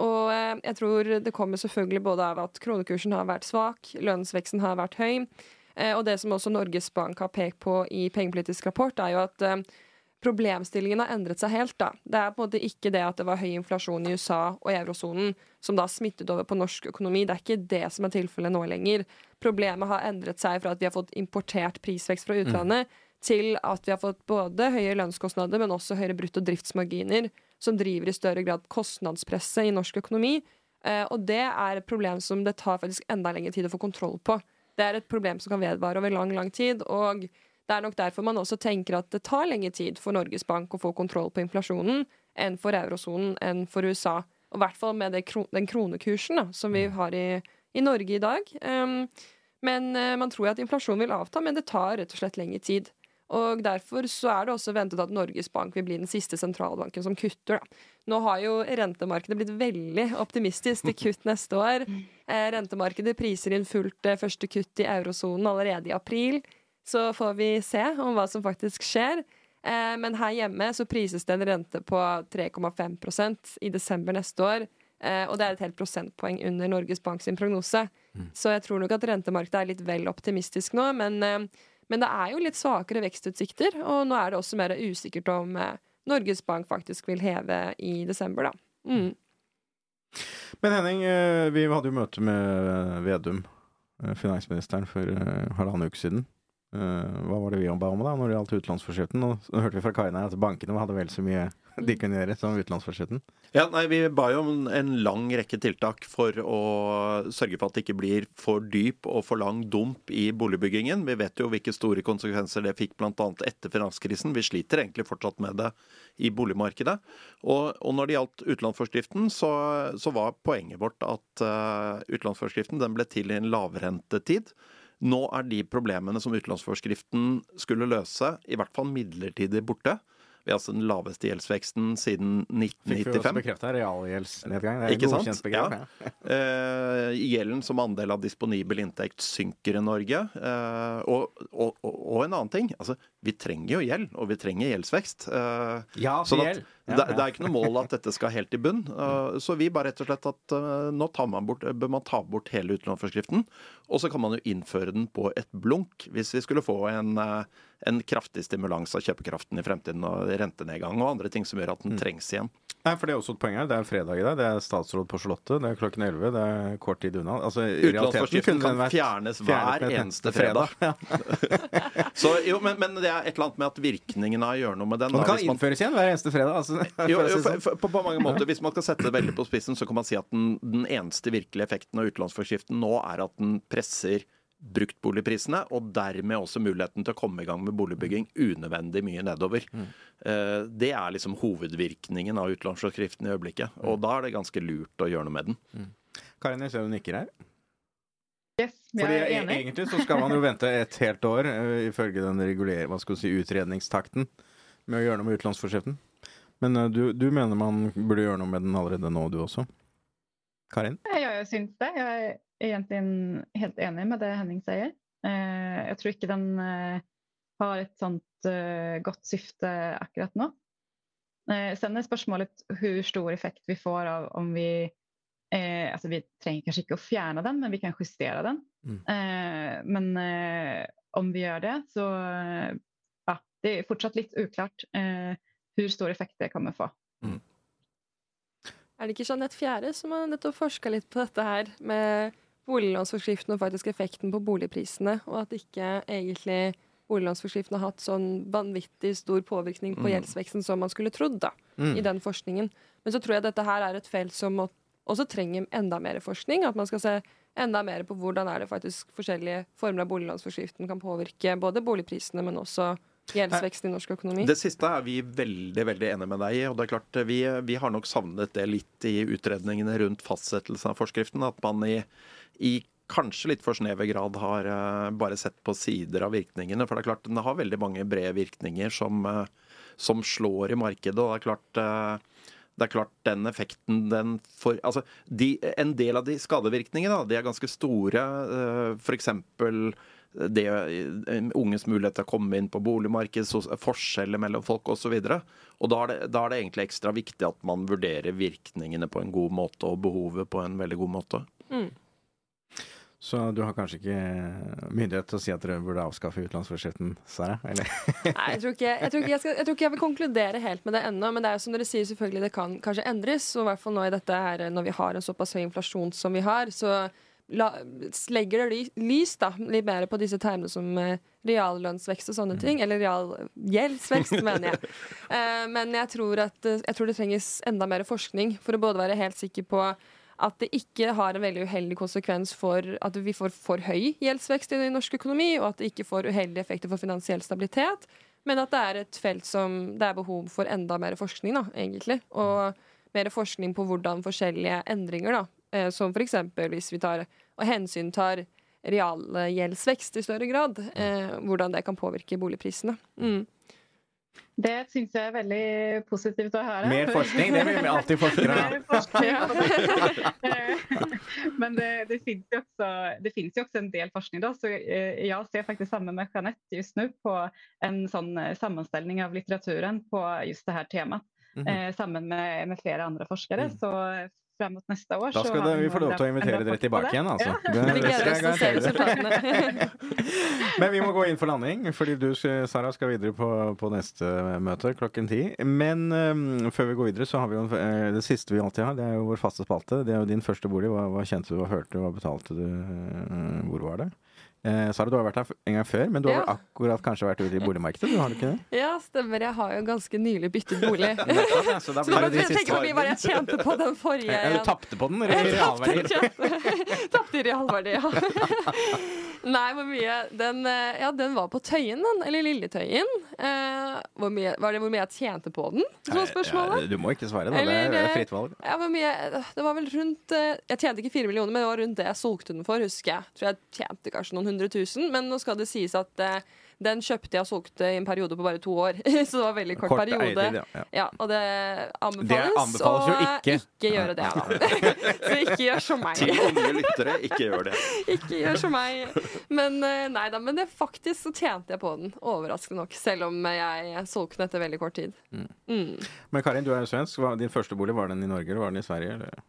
Speaker 4: Og eh, jeg tror det kommer selvfølgelig både av at kronekursen har vært svak, lønnsveksten har vært høy. Eh, og det som også Norges Bank har pekt på i pengepolitisk rapport, er jo at problemstillingen har endret seg helt. da. Det er på en måte ikke det at det var høy inflasjon i USA og eurosonen som da smittet over på norsk økonomi. Det er ikke det som er tilfellet nå lenger. Problemet har endret seg fra at vi har fått importert prisvekst fra utlandet, til at vi har fått både høye lønnskostnader, men også høyere brutto driftsmarginer, som driver i større grad kostnadspresset i norsk økonomi. Eh, og det er et problem som det tar faktisk enda lengre tid å få kontroll på. Det er et problem som kan vedvare over lang, lang tid. og det er nok derfor man også tenker at det tar lenge tid for Norges Bank å få kontroll på inflasjonen enn for eurosonen, enn for USA. Og i hvert fall med det den kronekursen da, som vi har i, i Norge i dag. Um, men uh, man tror at inflasjonen vil avta, men det tar rett og slett lengre tid. Og Derfor så er det også ventet at Norges Bank vil bli den siste sentralbanken som kutter. Da. Nå har jo rentemarkedet blitt veldig optimistisk til kutt neste år. Eh, rentemarkedet priser inn fullt eh, første kutt i eurosonen allerede i april. Så får vi se om hva som faktisk skjer. Eh, men her hjemme så prises det en rente på 3,5% i desember neste år. Eh, og det er et helt prosentpoeng under Norges Bank sin prognose. Så jeg tror nok at rentemarkedet er litt vel optimistisk nå. Men, eh, men det er jo litt svakere vekstutsikter, og nå er det også mer usikkert om eh, Norges Bank faktisk vil heve i desember, da. Mm.
Speaker 3: Men Henning, eh, vi hadde jo møte med Vedum, eh, finansministeren, for halvannen uke siden. Eh, Hva var det vi ba om da, når det gjaldt utenlandsforskjellen? Nå hørte vi fra Kaina at bankene hadde vel så mye de kunne gjøre som utenlandsforskjellen.
Speaker 6: Ja, nei, Vi ba jo om en lang rekke tiltak for å sørge for at det ikke blir for dyp og for lang dump i boligbyggingen. Vi vet jo hvilke store konsekvenser det fikk bl.a. etter finanskrisen. Vi sliter egentlig fortsatt med det i boligmarkedet. Og, og når det gjaldt utlånsforskriften, så, så var poenget vårt at uh, utlånsforskriften ble til i en lavrentetid. Nå er de problemene som utlånsforskriften skulle løse, i hvert fall midlertidig borte. Vi har altså den laveste gjeldsveksten siden 1995.
Speaker 3: Fikk vi også
Speaker 6: 1995.
Speaker 3: bekrefta realgjeldsnedgang. Det er
Speaker 6: Ikke
Speaker 3: godkjent begrep.
Speaker 6: Ja. Eh, gjelden som andel av disponibel inntekt synker i Norge. Eh, og, og, og, en annen ting. Altså, vi trenger jo gjeld, og vi trenger gjeldsvekst. Eh,
Speaker 3: Ja,
Speaker 6: sånn
Speaker 3: til
Speaker 6: at
Speaker 3: gjeld. Ja,
Speaker 6: det,
Speaker 3: ja.
Speaker 6: det er ikke noe mål at dette skal helt i bunn. Uh, så vi bare rett og slett at uh, nå man bort, bør man ta bort hele utlånsforskriften. Og så kan man jo innføre den på et blunk, hvis vi skulle få en, uh, en kraftig stimulans av kjøpekraften i fremtiden, og rentenedgang og andre ting som gjør at den trengs igjen.
Speaker 3: Nei, for det er også et poeng her. Det er fredag i dag. Det er statsråd på Slottet. Det er klokken 11. Det er kort tid unna. Altså,
Speaker 6: Utlånsforskriften kan fjernes hver eneste
Speaker 3: fredag.
Speaker 6: fredag. Ja. Så, jo, men, men det er et eller annet med at virkningen av å gjøre noe med den da,
Speaker 3: den kan
Speaker 6: hvis man-
Speaker 3: innføres igjen hver eneste fredag. Altså,
Speaker 6: jo, jo, for,
Speaker 3: sånn.
Speaker 6: for, på, på mange måter, Hvis man skal sette det veldig på spissen, så kan man si at den, den eneste virkelige effekten av utlånsforskriften nå er at den presser bruktboligprisene, og dermed også muligheten til å komme i gang med boligbygging unødvendig mye nedover. Mm. Det er liksom hovedvirkningen av utlånsforskriften i øyeblikket. Og da er det ganske lurt å gjøre noe med den.
Speaker 3: Karin, jeg ser du nikker her.
Speaker 5: Yes, men
Speaker 3: Fordi
Speaker 5: jag är
Speaker 3: e-
Speaker 5: enig.
Speaker 3: Egentlig så skal man jo vente et helt år, eh, ifølge den reguler, hva skal du si, utredningstakten, med å gjøre noe med utlånsforskriften. Men eh, du, du mener man burde gjøre noe med den allerede nå, du også? Karin?
Speaker 5: Ja, jeg syns det. Jeg er egentlig helt enig med det Henning sier. Jeg jag tror ikke den eh, har et sånt eh, gott syfte akkurat nå. Eh, sen er spørsmålet hvor stor effekt vi får av om vi eh, altså Vi trenger kanskje ikke å fjerne den, men vi kan justere den.
Speaker 3: Mm.
Speaker 5: Eh, men eh, om vi gjør det, så eh, ja, Det er fortsatt litt uklart eh, hvor stor effekt det kan vi få.
Speaker 4: Er det ikke Jeanette Fjære som har nettopp forska litt på dette her med boliglånsforskriften og faktisk effekten på boligprisene, og at ikke egentlig boliglånsforskriften har hatt sånn vanvittig stor påvirkning på
Speaker 3: Mm.
Speaker 4: gjeldsveksten som man skulle trodd da,
Speaker 3: Mm.
Speaker 4: i den forskningen. Men så tror jeg dette her er et felt som må, også trenger enda mer forskning. At man skal se enda mer på hvordan er det faktisk forskjellige former av boliglånsforskriften kan påvirke både boligprisene, men også gjeldsveksten i norsk økonomi.
Speaker 6: Det siste er vi veldig veldig enige med deg i. og det er klart Vi, vi har nok savnet det litt i utredningene rundt fastsettelsen av forskriften. At man i, i kanskje litt for snever grad har eh, bare sett på sider av virkningene. For det er klart den har veldig mange brede virkninger som, eh, som slår i markedet. og det er klart eh, det er klart den effekten den får altså de, En del av de skadevirkningene da, de er ganske store. F.eks. det eh, unges mulighet til å komme inn på boligmarkedet, forskjeller mellom folk osv. Da er, det, da er det egentlig ekstra viktig at man vurderer virkningene på en god måte og behovet på en veldig god måte.
Speaker 3: Så du har kanskje ikke myndighet til å si at dere burde avskaffe utenlandsforskriften, Sara? Eller?
Speaker 4: Nei, jeg tror, ikke, jeg, tror ikke jeg, skal, jeg tror ikke jeg vil konkludere helt med det ennå. Men det er jo som dere sier, selvfølgelig det kan kanskje endres. Og i hvert fall nå i dette her, når vi har en såpass høy inflasjon som vi har, så la, legger det ly- lys da, litt mer på disse termene som eh, reallønnsvekst og sånne ting. Eller realgjeldsvekst, mener jeg. Eh, men jeg tror, at, eh, jeg tror det trenges enda mer forskning for å både være helt sikker på at det ikke har en veldig uheldig konsekvens for at vi får for høy gjeldsvekst i norsk økonomi, og at det ikke får uheldige effekter for finansiell stabilitet, men at det er et felt som det er behov for enda mer forskning, da, egentlig. Og mer forskning på hvordan forskjellige endringer, da, eh, som f.eks. hvis vi tar og hensyntar realgjeldsvekst i større grad, eh, hvordan det kan påvirke boligprisene. Mm.
Speaker 5: Det syns jeg er veldig positivt å høre.
Speaker 3: Mer forskning, det vil vi alltid forskere ha.
Speaker 5: Forskning. Men det, det finns jo också, det finns ju också en del forskning. Da. så jeg jag ser faktisk sammen med Jeanette just nå på en sånn sammenstilling av litteraturen på just det her temaet.
Speaker 3: Mm
Speaker 5: -hmm. sammen med, med flere andre forskere.
Speaker 3: Mm.
Speaker 5: Så mot neste år
Speaker 3: Da skal det, vi få lov til å invitere dere tilbake igjen, altså.
Speaker 5: Ja.
Speaker 3: Det, det. Men vi må gå inn for landing, fordi du, Sara, skal videre på, på neste møte klokken ti. Men um, før vi går videre, så har vi jo eh, det siste vi alltid har. Det er jo vår faste spalte. Det er jo din første bolig. Hva, hva kjente du, hva hørte du, hva betalte du? eh, hvor var det? Eh, Sara, du har vært her en gang før, men du har
Speaker 4: Ja.
Speaker 3: akkurat kanskje vært ute i boligmarkedet? Du har du ikke det?
Speaker 4: Ja, stemmer. Jeg har jo ganske nylig byttet bolig.
Speaker 3: Ja, så da blir det de siste
Speaker 4: hvor Bare jeg tjente på den forrige
Speaker 3: Ja, Du
Speaker 4: igjen?
Speaker 3: tapte på den, eller i
Speaker 4: Jeg tapte i realverdi, ja. Nei, hvor mye den, eh, Ja, den var på Tøyen, den. Eller Lilletøyen. Eh, hvor mye, var det hvor mye jeg tjente på den? Så var spørsmålet.
Speaker 3: Ja, du må ikke svare, da. Det er
Speaker 4: eh,
Speaker 3: fritt valg.
Speaker 4: Ja, hvor mye, det var vel rundt eh, Jeg tjente ikke fire millioner, men det var rundt det jeg solgte den for, husker jeg. Tror jeg tjente kanskje noen hundre tusen, men nå skal det sies at eh, den kjøpte jeg og solgte i en periode på bare to år. Så det var en veldig kort,
Speaker 3: Kort
Speaker 4: periode.
Speaker 3: eiertid, ja, ja.
Speaker 4: Og det anbefales.
Speaker 3: anbefales
Speaker 4: og
Speaker 3: ikke.
Speaker 4: ikke gjøre det, da. Så ikke gjør som meg.
Speaker 6: Til unge lyttere, ikke gjør det.
Speaker 4: Ikke gjør som meg. Men eh, nei da, men det, faktisk så tjente jeg på den. Overraskende nok. Selv om jeg solgte den etter veldig kort tid. Mm.
Speaker 3: Men Karin, du er jo svensk. Din første bolig, var den i Norge eller var den i Sverige? Eller?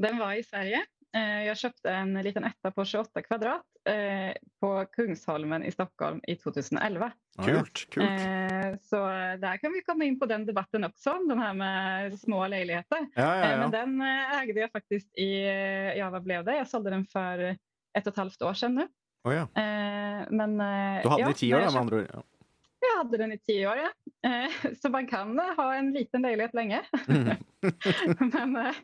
Speaker 5: Den var i Sverige. Eh, kjøpte köpte en liten etta på 28 kvadrat eh, på Kungsholmen i Stockholm i 2011.
Speaker 3: Ah.
Speaker 6: Kult. kult.
Speaker 5: Eh, Så der kan vi komme inn på den debatten också, den her med små leiligheter.
Speaker 3: Ja, ja, ja.
Speaker 5: Men den eide jeg faktisk i, ja hva ble det? Jeg solgte den for ett og et halvt år siden nå.
Speaker 3: Oh, ja.
Speaker 5: Eh, Men,
Speaker 3: Du hadde
Speaker 5: ja,
Speaker 3: den i ti år, da, med andre ord. Ja.
Speaker 5: Jag hadde den i ti år, ja. Eh, Så man kan eh, ha en liten lägenhet lenge. Men eh,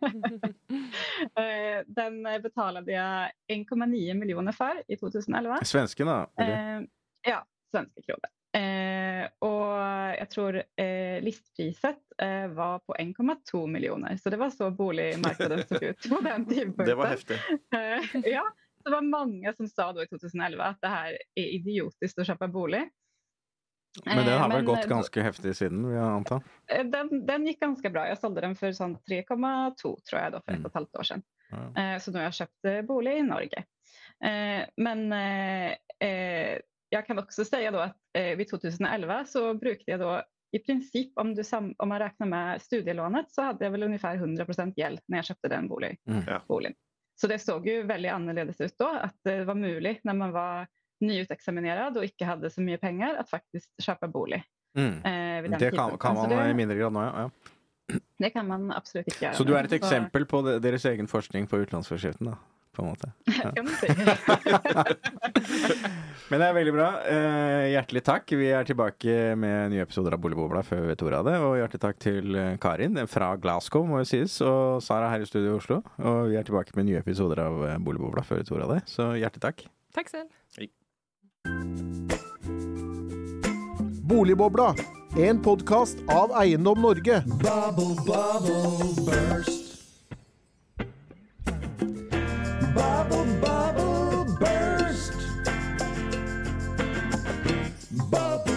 Speaker 5: den betalte jeg 1,9 miljoner for i 2011.
Speaker 3: Svensken, da?
Speaker 5: Ja, Svenske kroner. og jeg tror listpriset var på 1,2 miljoner. Så det var så boligmarkedet så ut på den tidpunkten.
Speaker 6: Det var heftig.
Speaker 5: Ja, det var mange som sa da i 2011 at det her er idiotisk å kjøpe bolig.
Speaker 3: Men den har
Speaker 5: Eh,
Speaker 3: vel gått
Speaker 5: eh,
Speaker 3: ganske heftig siden, vil jeg anta?
Speaker 5: Eh, Den, den gikk ganske bra. Jeg sålde den for sånn 3,2 tror jeg da, for ett og et halvt år siden.
Speaker 3: Ja.
Speaker 5: Eh, Så nå har jeg köpt eh, bolig i Norge. Eh, Men eh, eh, kan også si at i eh, vid 2011 så brukte jeg da i prinsipp, om, sam, om man regner med studielånet så hadde jeg vel omtrent 100% gjeld når jeg kjøpte den bolig,
Speaker 3: Mm.
Speaker 6: Ja.
Speaker 5: boligen. Så det såg jo veldig annerledes ut da, at det var mulig når man var nyutexaminerad och inte hade så mycket pengar att faktiskt köpa bolig.
Speaker 3: Mm.
Speaker 5: Eh,
Speaker 3: Det kan, kan man i mindre grad nå, ja. ja.
Speaker 5: det kan man absolutt ikke gjøre.
Speaker 3: Så du er et eksempel på deres egen forskning på utenlandsforskriften, da? På en måte.
Speaker 5: si.
Speaker 3: Men det er veldig bra. Eh, hjertelig takk. Vi er tilbake med nye episoder av Boligbobla før vi vet ordet av det. Og hjertelig takk til eh, Karin fra Glasgow, må jo sies, og Sara her i studio i Oslo. Og vi er tilbake med nye episoder av eh, Boligbobla før vi vet ordet av det. Så hjertelig takk.
Speaker 4: Takk selv.
Speaker 1: Boligbobla, en podkast av Eiendom Norge.
Speaker 2: Bubble, bubble, burst. Bubble, bubble, burst. Bubble.